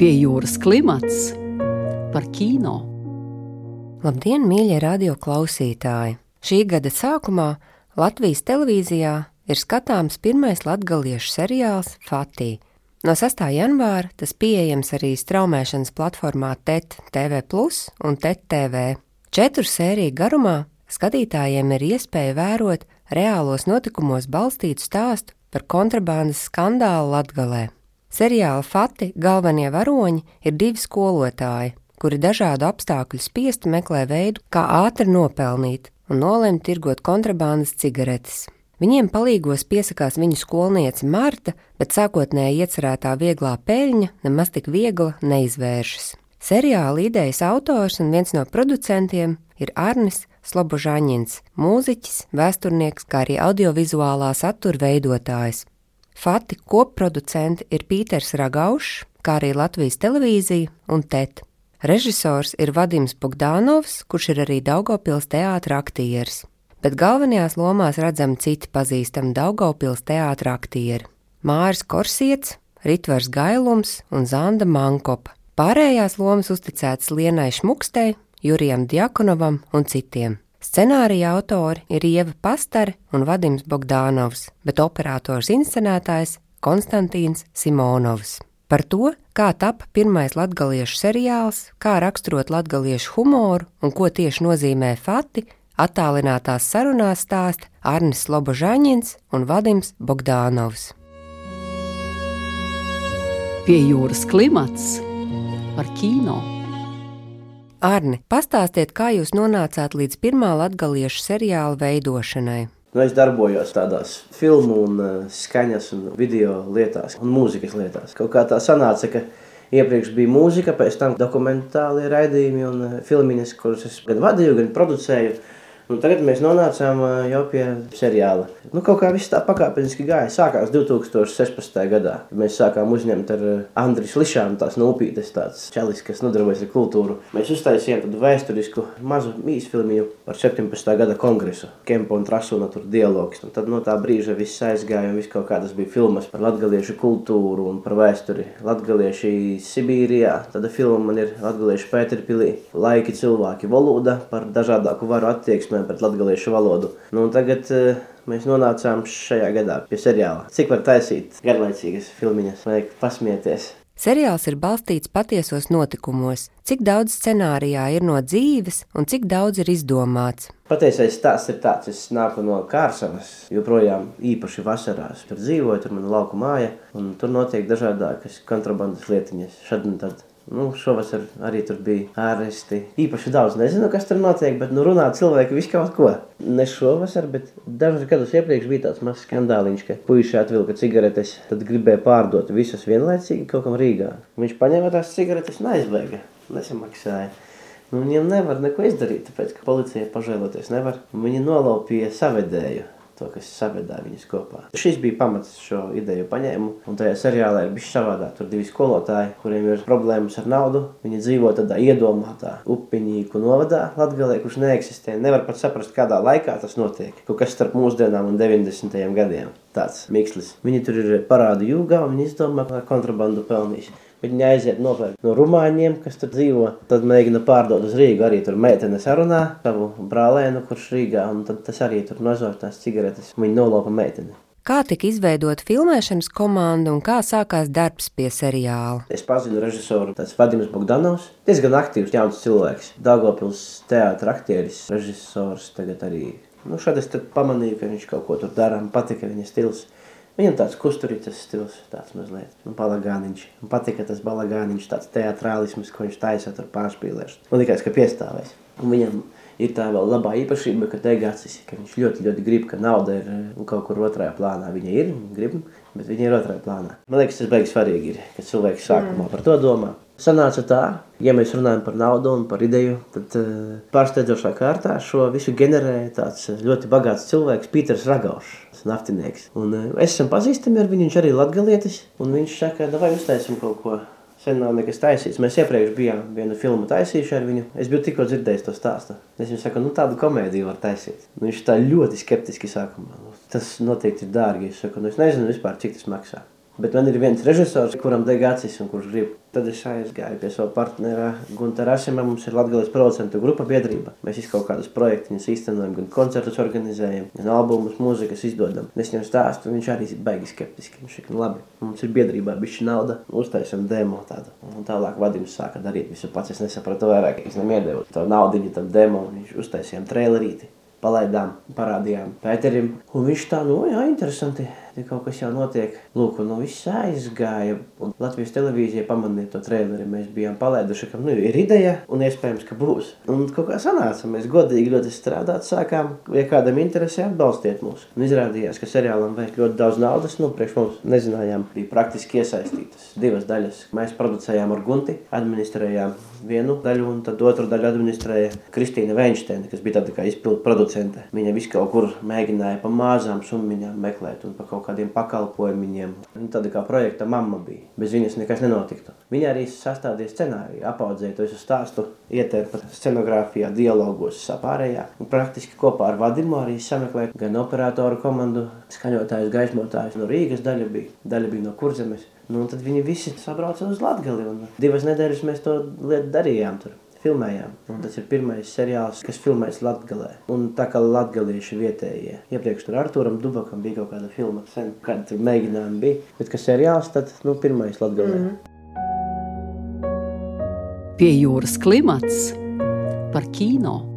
Pie jūras klimats par kino. Labdien, mīļie radio klausītāji! Šī gada sākumā Latvijas televīzijā ir skatāms pirmais latgaliešu seriāls Fatī. No 6. janvāra tas pieejams arī straumēšanas platformā TET TV un TET TV. Četru sēriju garumā skatītājiem ir iespēja vērot reālos notikumos balstītu stāstu par kontrabandas skandālu Latgalē. Seriāla Fati galvenie varoņi ir divi skolotāji, kuri dažādu apstākļu spiesti meklē veidu, kā ātri nopelnīt un nolem tirgot kontrabandas cigaretes. Viņiem palīgos piesakās viņu skolniece Marta, bet sākotnēji iecerētā vieglā peļņa nemaz tik viegla neizvēršas. Seriāla idejas autors un viens no producentiem ir Arnis Slobožaņins, mūziķis, vēsturnieks, kā arī audiovizuālā satura veidotājs. Fati kopproducenti ir Pīters Ragaušs, kā arī Latvijas televīzija un TET. Režisors ir Vadims Bogdanovs, kurš ir arī Daugopils teātra aktieris, bet galvenajās lomās redzami citi pazīstami Daugopils teātra aktieri - Māris Korsiets, Ritvars Gailums un Zanda Mankopa. Pārējās lomas uzticētas Lienai Šmukstei, Jurijam Diakonovam un citiem. Scenārija autori ir Ieva Pastare un Vadims Bogdānovs, bet operators inscenētājs Konstantīns Simonovs. Par to, kā tapa pirmais latgaliešu seriāls, kā raksturot latgaliešu humoru un ko tieši nozīmē fati, attālinātās sarunās stāsta Arnis Lobožāņins un Vadims Bogdānovs. Pie jūras klimats par kino. Arni, pastāstiet, kā jūs nonācāt līdz pirmā latgaliešu seriāla veidošanai? Nu, es darbojos tādās filmu, un, uh, skaņas, un video lietās, un mūzikas lietās. Kaut kā tā sanāca, ka iepriekš bija mūzika, pēc tam dokumentālie raidījumi un uh, filmiņas, kuras es gan vadīju, gan producēju. Un tagad mēs nonācām jau pie seriāla. Nu, kaut kā viss tā pakāpeniski gāja. Sākās 2016. gadā. Mēs sākām uzņemt ar Andriu Lišānu tās nopītes, tāds čalis, kas nodarbojas ar kultūru. Mēs uztaisījām tādu vēsturisku mazu mīsfilmiņu par 17. gada kongresu. Kempa un Trasuna tur dialogs. Un tad no tā brīža viss aizgāja un viss kaut kādas bija filmas par latgaliešu kultūru un par vēsturi. Latgalieši Sibīrijā. Tāda filma man ir Latgaliešu Pēterpilī. Laiki cilvēki valoda par dažādāku varu attieksmi runājam par latviešu valodu. Nu, tagad uh, mēs nonācām šajā gadā pie seriāla. Cik var taisīt garlaicīgas filmiņas, vajag pasmieties. Seriāls ir balstīts patiesos notikumos. Cik daudz scenārijā ir no dzīves un cik daudz ir izdomāts? Patiesais stāsts ir tāds, es nāku no Kārsavas, joprojām īpaši vasarās. Tur dzīvoju, tur man ir lauku māja, un tur notiek dažādākas kontrabandas lietiņas. Šad un tad Nu, šovasar arī tur bija ārsti. Īpaši daudz nezinu, kas tur notiek, bet nu, runā cilvēki visu kaut ko. Ne šovasar, bet dažus gadus iepriekš bija tāds mazs skandāliņš, ka puiši atvilka cigaretes, tad gribēja pārdot visas vienlaicīgi kaut kam Rīgā. Viņš paņēma tās cigaretes un aizbēga. Nesamaksāja. Nu, viņiem nevar neko izdarīt, tāpēc ka policija pažēloties nevar. Viņi nolaupīja savedēju to, kas savedā viņus kopā. Šis bija pamats šo ideju paņēmu, un tajā seriālā ir bijis savādāk. Tur divi skolotāji, kuriem ir problēmas ar naudu. Viņi dzīvo tādā iedomātā upiņīku novadā Latgalē, kurš neeksistē. Nevar pat saprast, kādā laikā tas notiek. Kaut kas starp mūsdienām un 90. gadiem. Tāds mikslis. Viņi tur ir parādu jūgā, un viņi izdomā, ka kontrabandu pelnīs. Viņi aiziet nopērk no rumāņiem, kas tur dzīvo. Tad mēģina pārdot uz Rīgu. Arī tur meitene sarunā savu brālēnu, kurš Rīgā, un tad tas arī tur nozog tās cigaretes. Viņi nolopa meiteni. Kā tika izveidota filmēšanas komanda un kā sākās darbs pie seriāla? Es pazinu režisoru, tas Vadims Bogdanovs. Diezgan aktīvs jauns cilvēks. Dāngopils teātra aktieris, režisors tagad arī. Nu, šad es pamanīju, ka viņš kaut ko tur dara, man patika viņa stils. Viņam tāds kusturītas stils, tāds mazliet, un balagāniņš. Man patika tas balagāniņš, tāds teatrālisms, ko viņš taisa tur pārspīlēs. Man liekas, ka piestāvēs. Un viņam ir tā vēl labā īpašība, ka Degacis, ka viņš ļoti, ļoti grib, ka nauda ir nu, kaut kur otrajā plānā. Viņa ir, grib, bet viņa ir otrajā plānā. Man liekas, tas beigas svarīgi ir, ka cilvēks sākumā mm. par to domā. Sanāca tā, ja mēs runājam par naudu un par ideju, tad uh, pārsteidzošā kārtā šo visu ģenerēja tāds ļoti bagāts cilvēks, Pīters Ragaušs, naftinieks. Un es esmu pazīstami ar viņu, viņš arī latgalietis, un viņš saka, vai uztaisim kaut ko Sen nav nekas taisīts. Mēs iepriekš bijām vienu filmu taisījuši ar viņu. Es biju tikko dzirdējis to stāstu. Es viņam saku, nu tādu komēdiju var taisīt. Nu, viņš tā ļoti skeptiski sākumā. Nu, tas noteikti ir dārgi. Es saku, nu es nezinu vispār, cik tas maksā. Bet man ir viens režisors, kuram deg acis un kurš grib. Tad es aizgāju pie sava partnera Gunta Rasima. Mums ir Latvijas producentu grupa biedrība. Mēs kaut kādus projektus īstenojam, gan koncertus organizējam, gan albumus, mūzikas izdodam. Es viņam stāstu, viņš arī ir baigi skeptiski. Viņš saka, nu labi, mums ir biedrībā bišķi nauda, uztaisam demo tādu. Un tālāk Vadims sāka darīt visu pats. Es nesapratu vairāk, es viņam iedevu to naudu tam demo, un viņš uztaisījām trailerīti palaidām, parādījām Pēterim. Un viņš tā, nu, jā, interesanti te kaut kas jau notiek. Lūk, un nu, viss aizgāja. Un Latvijas televīzija pamanīja to traileri. Mēs bijām palaiduši, ka nu, ir ideja un iespējams, ka būs. Un kaut kā sanāca. Mēs godīgi ļoti strādāt sākām. Ja kādam interesē, atbalstiet mūs. Un izrādījās, ka seriālam vajag ļoti daudz naudas. Nu, priekš mums nezinājām, bija praktiski iesaistītas divas daļas. Mēs producējām ar Gunti, administrējām vienu daļu, un tad otru daļu administrēja Kristīna Veinsteina, kas bija tāda kā izpildu producente. Viņa visu kaut kur mēģināja pa māzām summiņām meklēt un pa kaut kaut kādiem pakalpojumiem. Viņa tāda kā projekta mamma bija. Bez viņas nekas nenotiktu. Viņa arī sastādīja scenāriju, apaudzēja to visu stāstu, ietērpa scenogrāfijā, dialogos, sapārējā. Un praktiski kopā ar Vadimu arī sameklēja gan operatoru komandu, skaņotājus, gaismotājus no Rīgas daļa bija, daļa bija no Kurzemes. Nu, tad viņi visi sabrauca uz un divas nedēļas mēs to lietu darījām tur filmējām. Un tas ir pirmais seriāls, kas filmēts Latvijā. Un tā kā latvieši vietējie. Iepriekš tur Arturam Dubakam bija kaut kāda filma, sen, kad tur mēģinājumi bija. Bet kas seriāls, tad nu, pirmais Latvijā. Mm -hmm. Pie jūras klimats par kino.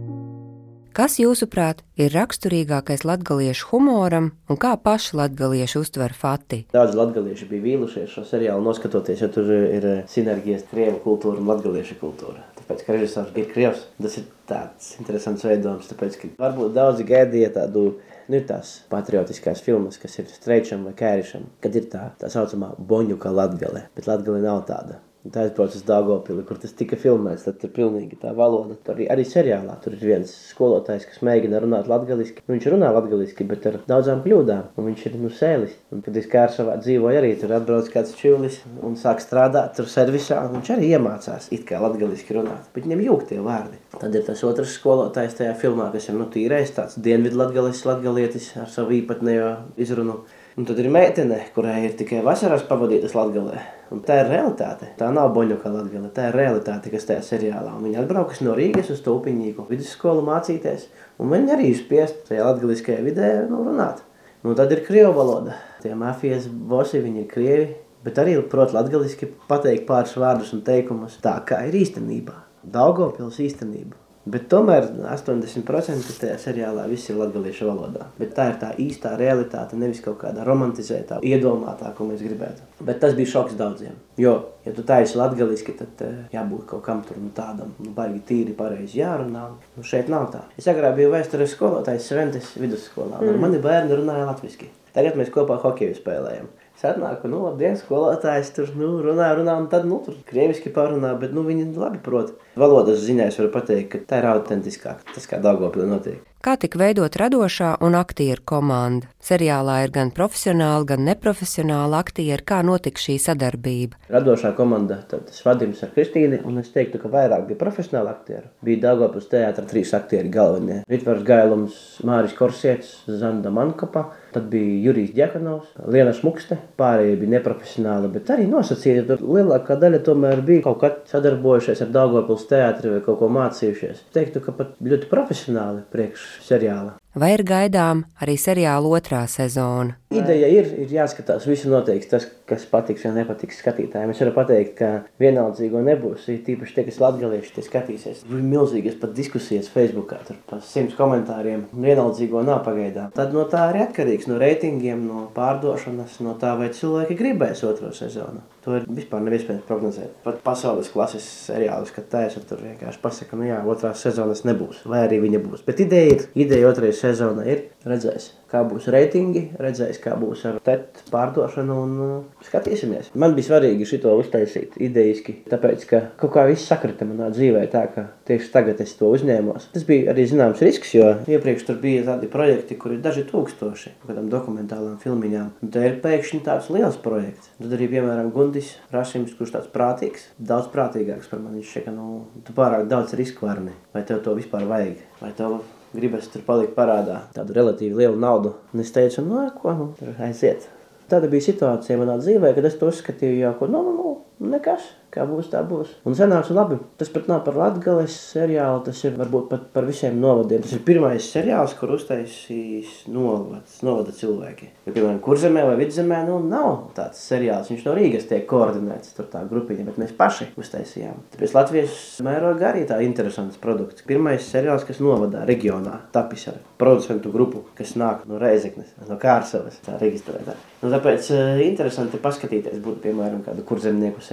Kas, jūsuprāt, ir raksturīgākais latviešu humoram un kā paši latvieši uztver Fati? Daudz latviešu bija vīlušies šo seriālu noskatoties, jo tur ir sinerģijas krievu kultūra un latviešu kultūra tāpēc, ka režisors ir krievs. Tas ir tāds interesants veidojums, tāpēc, ka varbūt daudzi gaidīja tādu, nu, ir tās patriotiskās filmas, kas ir streičam vai kērišam, kad ir tā, tā saucamā boņuka latgale, bet latgale nav tāda. Tā aizbrauc uz Dāngopili, kur tas tika filmēts. Tad ir pilnīgi tā valoda. Tur arī, arī seriālā tur ir viens skolotājs, kas mēģina runāt latviešu. Nu, viņš runā latviešu, bet ar daudzām kļūdām. Un viņš ir nu, sēlis. Un, kad es kā ar savā dzīvoju, arī tur atbrauc kāds čūlis un sāk strādāt tur servisā. Viņš arī iemācās it kā latviešu runāt. Bet viņam jūg tie vārdi. Tad ir tas otrs skolotājs tajā filmā, kas ir nu, tīrais, tāds dienvidu latgalietis ar savu īpatnējo izrunu. Un tad ir meitene, kurai ir tikai vasarās pavadītas Latvijā. Tā ir realitāte. Tā nav boņuka Latvijā. Tā ir realitāte, kas tajā seriālā. Un viņa atbraukas no Rīgas uz Tūpiņīgu vidusskolu mācīties. Un viņa arī spiest tajā latviskajā vidē nu, runāt. Nu, tad ir krievu valoda. Tie mafijas bosi, viņi ir krievi, bet arī prot latgaliski pateikt pāris vārdus un teikumus tā, kā ir īstenībā. Daugavpils īstenība. Bet tomēr 80% tajā seriālā viss ir latviešu valodā. Bet tā ir tā īstā realitāte, nevis kaut kāda romantizētā, iedomātā, ko mēs gribētu. Bet tas bija šoks daudziem. Jo, ja tu tā esi latviešu, tad uh, jābūt kaut kam tur nu, tādam, nu, baigi tīri, pareizi jārunā. Nu, šeit nav tā. Es agrāk biju vēstures skolotājs Sventes vidusskolā. Mm. Mani bērni runāja latviešu. Tagad mēs kopā hokeju spēlējam. Atnāk, nu, labdien, skolotājs tur nu, runā, runā, un tad, nu, tur krieviski parunā, bet, nu, viņi labi prot. Valodas ziņā es varu pateikt, ka tā ir autentiskāk, tas kā Daugavpilī notiek. Kā tika veidot radošā un aktieru komanda? Seriālā ir gan profesionāli, gan neprofesionāli aktieri. Kā notika šī sadarbība? Radošā komanda, tad es vadījos ar Kristīnu, un es teiktu, ka vairāk bija profesionāli aktieri. Bija Daugavpils teātra trīs aktieri galvenie. Ritvars Gailums, Māris Korsietis, Zanda Mankapa, tad bija Jurijs Džekanovs, Liena Šmukste, pārējie bija neprofesionāli, bet arī nosacīti. Tur lielākā daļa tomēr bija kaut kad sadarbojušies ar Daugavpils teātri vai kaut ko mācījušies. Teiktu, ka pat ļoti profesionāli priekš seriāla. Vai ir gaidām arī seriāla otrā sezona? Ideja ir, ir jāskatās, visu noteikti tas, kas patiks vai nepatiks skatītājiem. Es varu pateikt, ka vienaldzīgo nebūs. Tīpaši tie, kas latgalieši tie skatīsies. Ir milzīgas pat diskusijas Facebookā, tur pa simts komentāriem. Vienaldzīgo nav pagaidām. Tad no tā arī atkarīgs no reitingiem, no pārdošanas, no tā, vai cilvēki gribēs otro sezonu. To ir vispār neviespējams prognozēt. Pat pasaules klases seriālus, kad taisa tur vienkārši pasaka, nu jā, otrās sezonas nebūs, vai arī viņa būs. Bet ideja ir, ideja otrajai sezonai ir, redzēs kā būs reitingi, redzēs, kā būs ar tetu pārdošanu un uh, skatīsimies. Man bija svarīgi šo uztaisīt idejiski, tāpēc, ka kaut kā viss sakrita manā dzīvē tā, ka tieši tagad es to uzņēmos. Tas bija arī zināms risks, jo iepriekš tur bija tādi projekti, kur ir daži tūkstoši kādām dokumentālām filmiņām. Un te ir pēkšņi tāds liels projekts. Tad arī, piemēram, Gundis Rašims, kurš tāds prātīgs, daudz prātīgāks par mani. Viņš šeit, nu, tu pārāk daudz risku varni. Vai tev to vispār vajag? Vai tev gribas tur palikt parādā tādu relatīvi lielu naudu. Un es teicu, nu, ko, nu, tur aiziet. tāda bija situācija manā dzīvē, kad es to uzskatīju jau, ko, nu, nu, nu, nekas, kā būs, tā būs. Un sanāca labi. Tas pat nav par latgales seriālu, tas ir varbūt pat par visiem novadiem. Tas ir pirmais seriāls, kur uztaisīs novads, novada cilvēki. Jo, piemēram, kurzemē vai vidzemē, nu, nav tāds seriāls. Viņš no Rīgas tiek koordinēts, tur tā grupiņa, bet mēs paši uztaisījām. Tāpēc Latvijas mērogā arī tā interesants produkts. Pirmais seriāls, kas novadā reģionā, tapis ar producentu grupu, kas nāk no Reizeknes, no Kārsavas, tā reģistrētā. Nu, tāpēc uh, interesanti paskatīties, būtu, piemēram, kādu kurzemnieku seriālu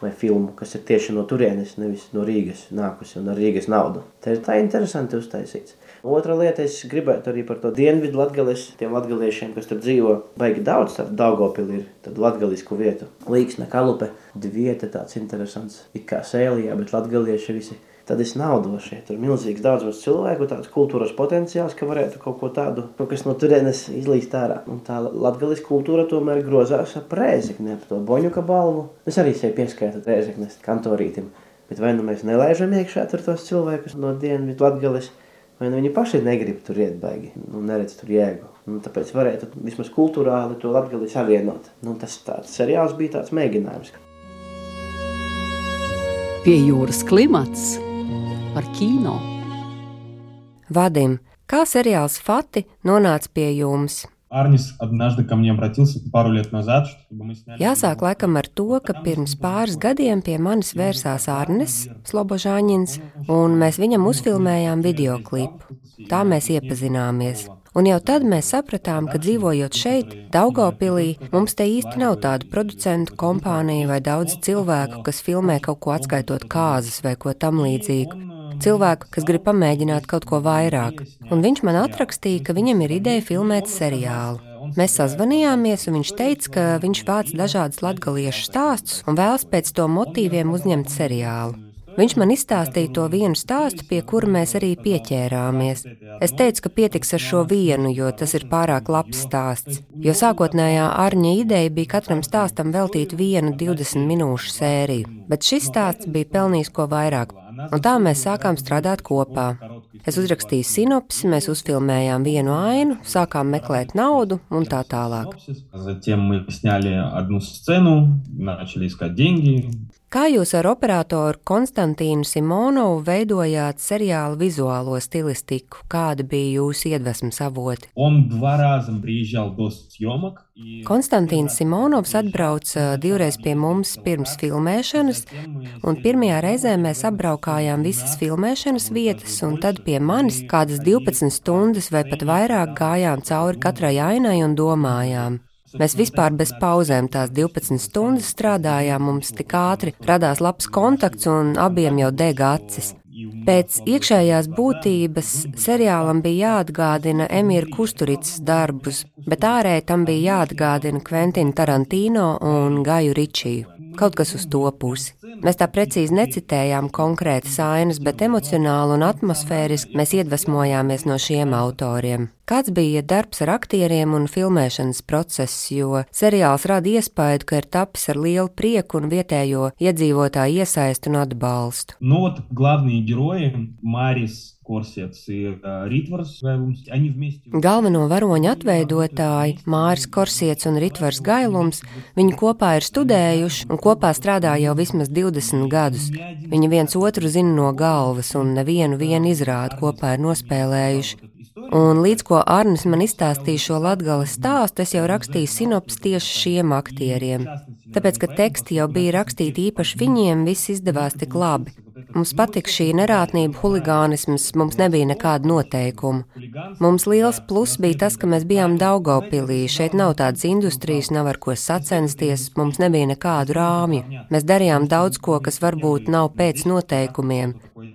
vai filmu, kas ir tieši no turienes, nevis no Rīgas nākusi un ar Rīgas naudu. Tā ir tā interesanti uztaisīts. Otra lieta, es gribētu arī par to dienvidu latgales, tiem latgaliešiem, kas tur dzīvo, baigi daudz, tad Daugavpili ir tad latgalisku vietu. Līksne, Kalupe, vieta tāds interesants, it kā sēlijā, bet latgalieši visi tad es naudošu. Tur ir milzīgs daudzums cilvēku, tāds kultūras potenciāls, ka varētu kaut ko tādu, kaut kas no turienes izlīst ārā. Un tā latgaliska kultūra tomēr grozās ap rēzekni, ap to boņuka balvu. Es arī sevi pieskaitu rēzeknes kantorītim. Bet vai nu mēs nelaižam iekšā tur tos cilvēkus no dienvidu latgales, vai nu viņi paši negrib tur iet baigi, nu neredz tur jēgu. Nu, tāpēc varētu vismaz kultūrāli to latgali savienot. Nu, tas tāds seriāls bija tāds mēģinājums. Pie jūras klimats par kino. Vadim, kā seriāls Fati nonāca pie jums? Arnis однажды ко мне обратился пару лет назад, чтобы мы сняли... Jāsāk laikam ar to, ka pirms pāris gadiem pie manis vērsās Arnis Slobožāņins, un mēs viņam uzfilmējām videoklipu. Tā mēs iepazināmies. Un jau tad mēs sapratām, ka dzīvojot šeit, Daugopilī, mums te īsti nav tādu producentu kompāniju vai daudz cilvēku, kas filmē kaut ko atskaitot kāzas vai ko tam līdzīgu cilvēku, kas grib pamēģināt kaut ko vairāk. Un viņš man atrakstīja, ka viņam ir ideja filmēt seriālu. Mēs sazvanījāmies, un viņš teica, ka viņš vāc dažādas latgaliešu stāstus un vēlas pēc to motīviem uzņemt seriālu. Viņš man izstāstīja to vienu stāstu, pie kura mēs arī pieķērāmies. Es teicu, ka pietiks ar šo vienu, jo tas ir pārāk labs stāsts. Jo sākotnējā Arņa ideja bija katram stāstam veltīt vienu 20 minūšu sēriju, bet šis stāsts bija pelnījis ko vairāk. Un tā mēs sākām strādāt kopā. Es uzrakstīju sinopsi, mēs uzfilmējām vienu ainu, sākām meklēt naudu un tā tālāk. Kā jūs ar operatoru Konstantīnu Simonovu veidojāt seriāla vizuālo stilistiku? Kāda bija jūsu iedvesmas avoti? Konstantīns Simonovs atbrauca divreiz pie mums pirms filmēšanas, un pirmajā reizē mēs apbraukājām visas filmēšanas vietas, un tad pie manis kādas 12 stundas vai pat vairāk gājām cauri katrai ainai un domājām. Mēs vispār bez pauzēm tās 12 stundas strādājām, mums tik ātri radās labs kontakts un abiem jau dega acis. Pēc iekšējās būtības seriālam bija jāatgādina Emīra Kusturicas darbus, bet ārēji tam bija jāatgādina Kventina Tarantino un Gaju Ričiju. Kaut kas uz to pusi. Mēs tā precīzi necitējām konkrētas ainas, bet emocionāli un atmosfēriski mēs iedvesmojāmies no šiem autoriem. Kāds bija darbs ar aktieriem un filmēšanas process, jo seriāls rada iespēju, ka ir tapis ar lielu prieku un vietējo iedzīvotāju iesaistu un atbalstu. Но вот главные герои, Марис Корсец и э, Ритварс, они вместе... Galveno varoņu atveidotāji Māris Korsiets un Ritvars Gailums, viņi kopā ir studējuši un kopā strādā jau vismaz 20 gadus. Viņi viens otru zina no galvas un nevienu vienu izrādu kopā ir nospēlējuši. Un līdz ko Arnis man izstāstīja šo latgales stāstu, es jau rakstīju sinops tieši šiem aktieriem. Tāpēc, ka teksti jau bija rakstīti īpaši viņiem, viss izdevās tik labi. Mums patika šī nerātnība, huligānisms, mums nebija nekāda noteikuma. Mums liels pluss bija tas, ka mēs bijām Daugavpilī, šeit nav tādas industrijas, nav ar ko sacensties, mums nebija nekādu rāmju. Mēs darījām daudz ko, kas varbūt nav pēc noteikumiem.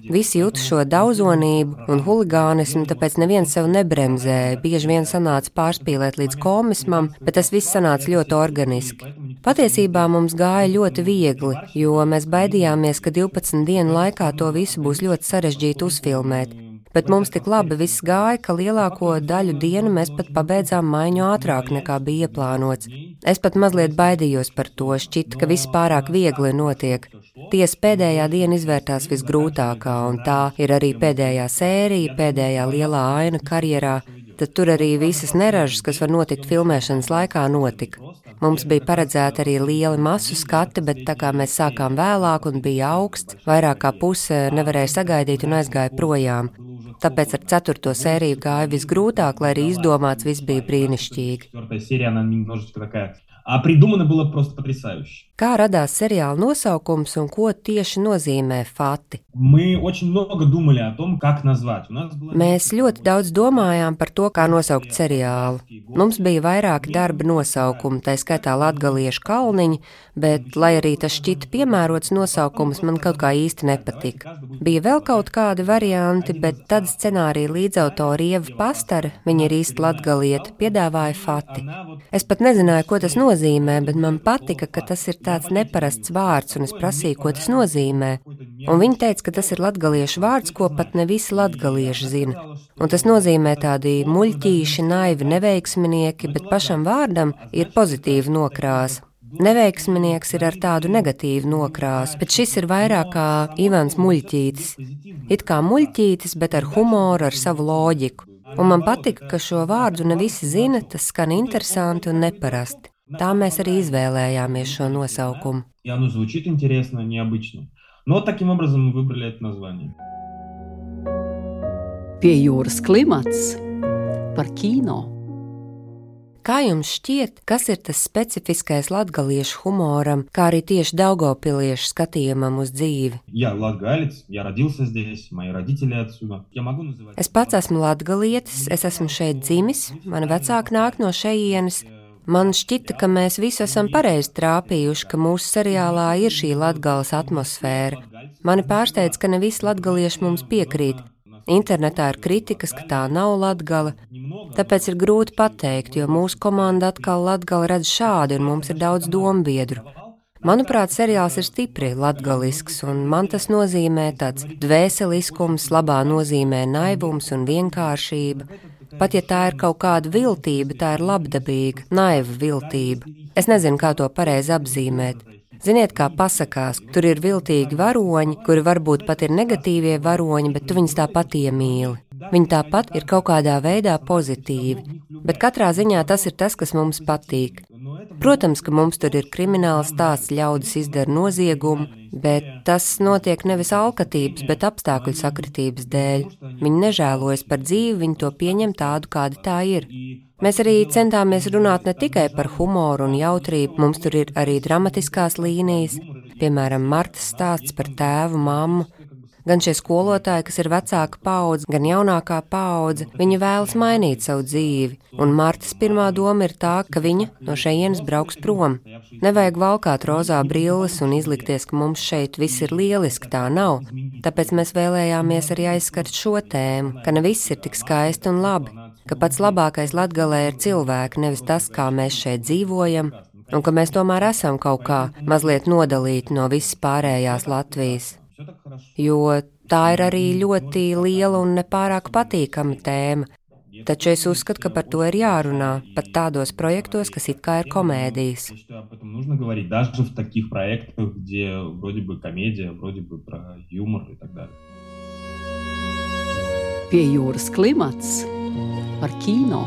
Visi jūt šo daudzonību un huligānismu, tāpēc neviens sev nebremzēja. Bieži vien sanāca pārspīlēt līdz komismam, bet tas viss sanāca ļoti organiski. Patiesībā mums gāja ļoti viegli, jo mēs baidījāmies, ka 12 dienu laikā to visu būs ļoti sarežģīti uzfilmēt. Bet mums tik labi viss gāja, ka lielāko daļu dienu mēs pat pabeidzām maiņu ātrāk nekā bija ieplānots. Es pat mazliet baidījos par to, šķita, ka viss pārāk viegli notiek. Tiesa pēdējā diena izvērtās visgrūtākā, un tā ir arī pēdējā sērija, pēdējā lielā aina karjerā. Tad tur arī visas neražas, kas var notikt filmēšanas laikā, notika. Mums bija paredzēta arī liela masu skati, bet tā kā mēs sākām vēlāk un bija augsts, vairāk kā puse nevarēja sagaidīt un aizgāja projām. Tāpēc ar ceturto sēriju gāja visgrūtāk, lai arī izdomāts viss bija brīnišķīgi. А придумано было просто потрясающе. Kā radās seriāla nosaukums un ko tieši nozīmē fati? Том, Mēs ļoti daudz domājām par to, kā nosaukt seriālu. Mums bija vairāki darba nosaukumi, tā skaitā latgaliešu kalniņi, bet, lai arī tas šķita piemērots nosaukums, man kaut kā īsti nepatika. Bija vēl kaut kādi varianti, bet tad scenārija līdzautori Ieva Pastara, viņa ir īsti latgalieta, piedāvāja fati. Es pat nezināju, ko tas nozīmē, bet man patika, ka tas ir tāds neparasts vārds, un es prasīju, ko tas nozīmē. Un viņi teica, ka tas ir latgaliešu vārds, ko pat ne visi latgalieši zina. Un tas nozīmē tādi muļķīši, naivi, neveiksminieki, bet pašam vārdam ir pozitīva nokrāsa. Neveiksminieks ir ar tādu negatīvu nokrāsu, bet šis ir vairāk kā Ivans Muļķītis. It kā muļķītis, bet ar humoru, ar savu loģiku. Un man patika, ka šo vārdu ne visi zina, tas skan interesanti un neparasti. Tā mēs arī izvēlējāmies šo nosaukumu. И оно звучит интересно, необычно. Но таким образом мы выбрали это название. Pie jūras klimats par kino. Kā jums šķiet, kas ir tas specifiskais latgaliešu humoram, kā arī tieši daugopiliešu skatījumam uz dzīvi? Я латгалец, я родился здесь, мои родители отсюда. Я могу называть... Es pats esmu latgalietis, es esmu šeit dzimis, mani vecāki nāk no šejienes, Man šķita, ka mēs visi esam pareizi trāpījuši, ka mūsu seriālā ir šī latgales atmosfēra. Mani pārsteidz, ka ne visi latgalieši mums piekrīt. Internetā ir kritikas, ka tā nav latgala, tāpēc ir grūti pateikt, jo mūsu komanda atkal latgali redz šādi un mums ir daudz dombiedru. Manuprāt, seriāls ir stipri latgalisks, un man tas nozīmē tāds dvēseliskums, labā nozīmē naivums un vienkāršība. Pat ja tā ir kaut kāda viltība, tā ir labdabīga, naiva viltība. Es nezinu, kā to pareizi apzīmēt. Ziniet, kā pasakās, tur ir viltīgi varoņi, kuri varbūt pat ir negatīvie varoņi, bet tu viņus tāpat iemīli. Viņi tāpat ir kaut kādā veidā pozitīvi, bet katrā ziņā tas ir tas, kas mums patīk. Protams, ka mums tur ir krimināls stāsts, ļaudis izdara noziegumu, bet tas notiek nevis alkatības, bet apstākļu sakritības dēļ. Viņi nežēlojas par dzīvi, viņi to pieņem tādu, kāda tā ir. Mēs arī centāmies runāt ne tikai par humoru un jautrību, mums tur ir arī dramatiskās līnijas, piemēram, Martas stāsts par tēvu, mammu, Gan šie skolotāji, kas ir vecāka paudze, gan jaunākā paudze, viņi vēlas mainīt savu dzīvi, un Martas pirmā doma ir tā, ka viņa no šejienes brauks prom. Nevajag valkāt rozā brilles un izlikties, ka mums šeit viss ir lieliski, tā nav. Tāpēc mēs vēlējāmies arī aizskart šo tēmu, ka ne viss ir tik skaisti un labi, ka pats labākais latgalē ir cilvēki, nevis tas, kā mēs šeit dzīvojam, un ka mēs tomēr esam kaut kā mazliet nodalīti no visas pārējās Latvijas jo tā ir arī ļoti liela un nepārāk patīkama tēma. Taču es uzskatu, ka par to ir jārunā pat tādos projektos, kas it kā ir komēdijas. Pie jūras klimats par kino.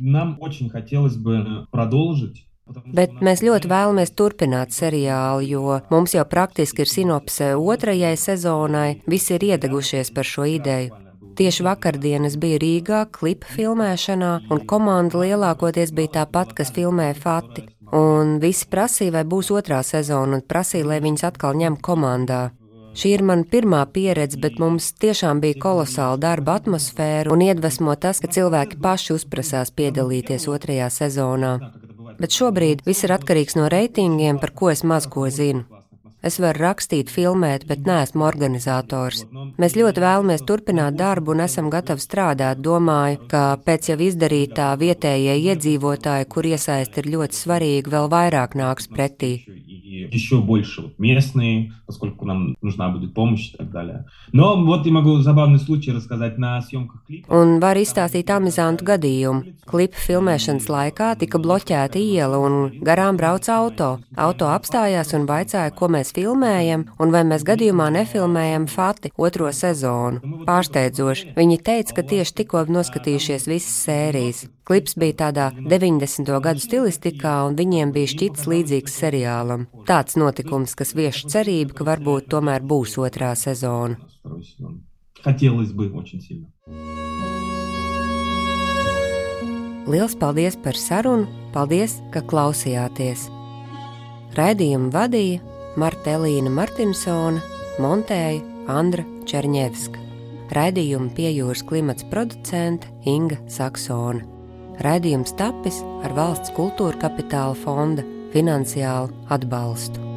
Нам очень хотелось бы продолжить Bet mēs ļoti vēlamies turpināt seriālu, jo mums jau praktiski ir sinopse otrajai sezonai, visi ir iedegušies par šo ideju. Tieši vakardienas bija Rīgā klipa filmēšanā, un komanda lielākoties bija tā pat, kas filmēja Fati. Un visi prasīja, vai būs otrā sezona, un prasīja, lai viņus atkal ņem komandā. Šī ir mana pirmā pieredze, bet mums tiešām bija kolosāla darba atmosfēra un iedvesmo tas, ka cilvēki paši uzprasās piedalīties otrajā sezonā bet šobrīd viss ir atkarīgs no reitingiem, par ko es maz ko zinu. Es varu rakstīt, filmēt, bet neesmu organizators. Mēs ļoti vēlamies turpināt darbu un esam gatavi strādāt. Domāju, ka pēc jau izdarītā vietējie iedzīvotāji, kur iesaisti ir ļoti svarīgi, vēl vairāk nāks pretī и еще больше вот местные, поскольку нам нужна будет помощь и так далее. Но вот я могу забавный случай рассказать на съемках клипа. Un var izstāstīt amizantu gadījumu. Klipa filmēšanas laikā tika bloķēta iela un garām brauca auto. Auto apstājās un vaicāja, ko mēs filmējam un vai mēs gadījumā nefilmējam Fati otro sezonu. Pārsteidzoši. Viņi teica, ka tieši tikko noskatījušies visas sērijas. Klips bija tādā 90. gadu stilistikā, un viņiem bija šķits līdzīgs seriālam. Tāds notikums, kas vieš cerību, ka varbūt tomēr būs otrā sezona. Liels paldies par sarunu, paldies, ka klausījāties! Raidījumu vadīja Martelīna Martinsona, montēja Andra Černievska. Raidījumu pie jūras klimats producente Inga Saksona. Raidījums tapis ar valsts kultūra kapitāla fonda finansiālu atbalstu.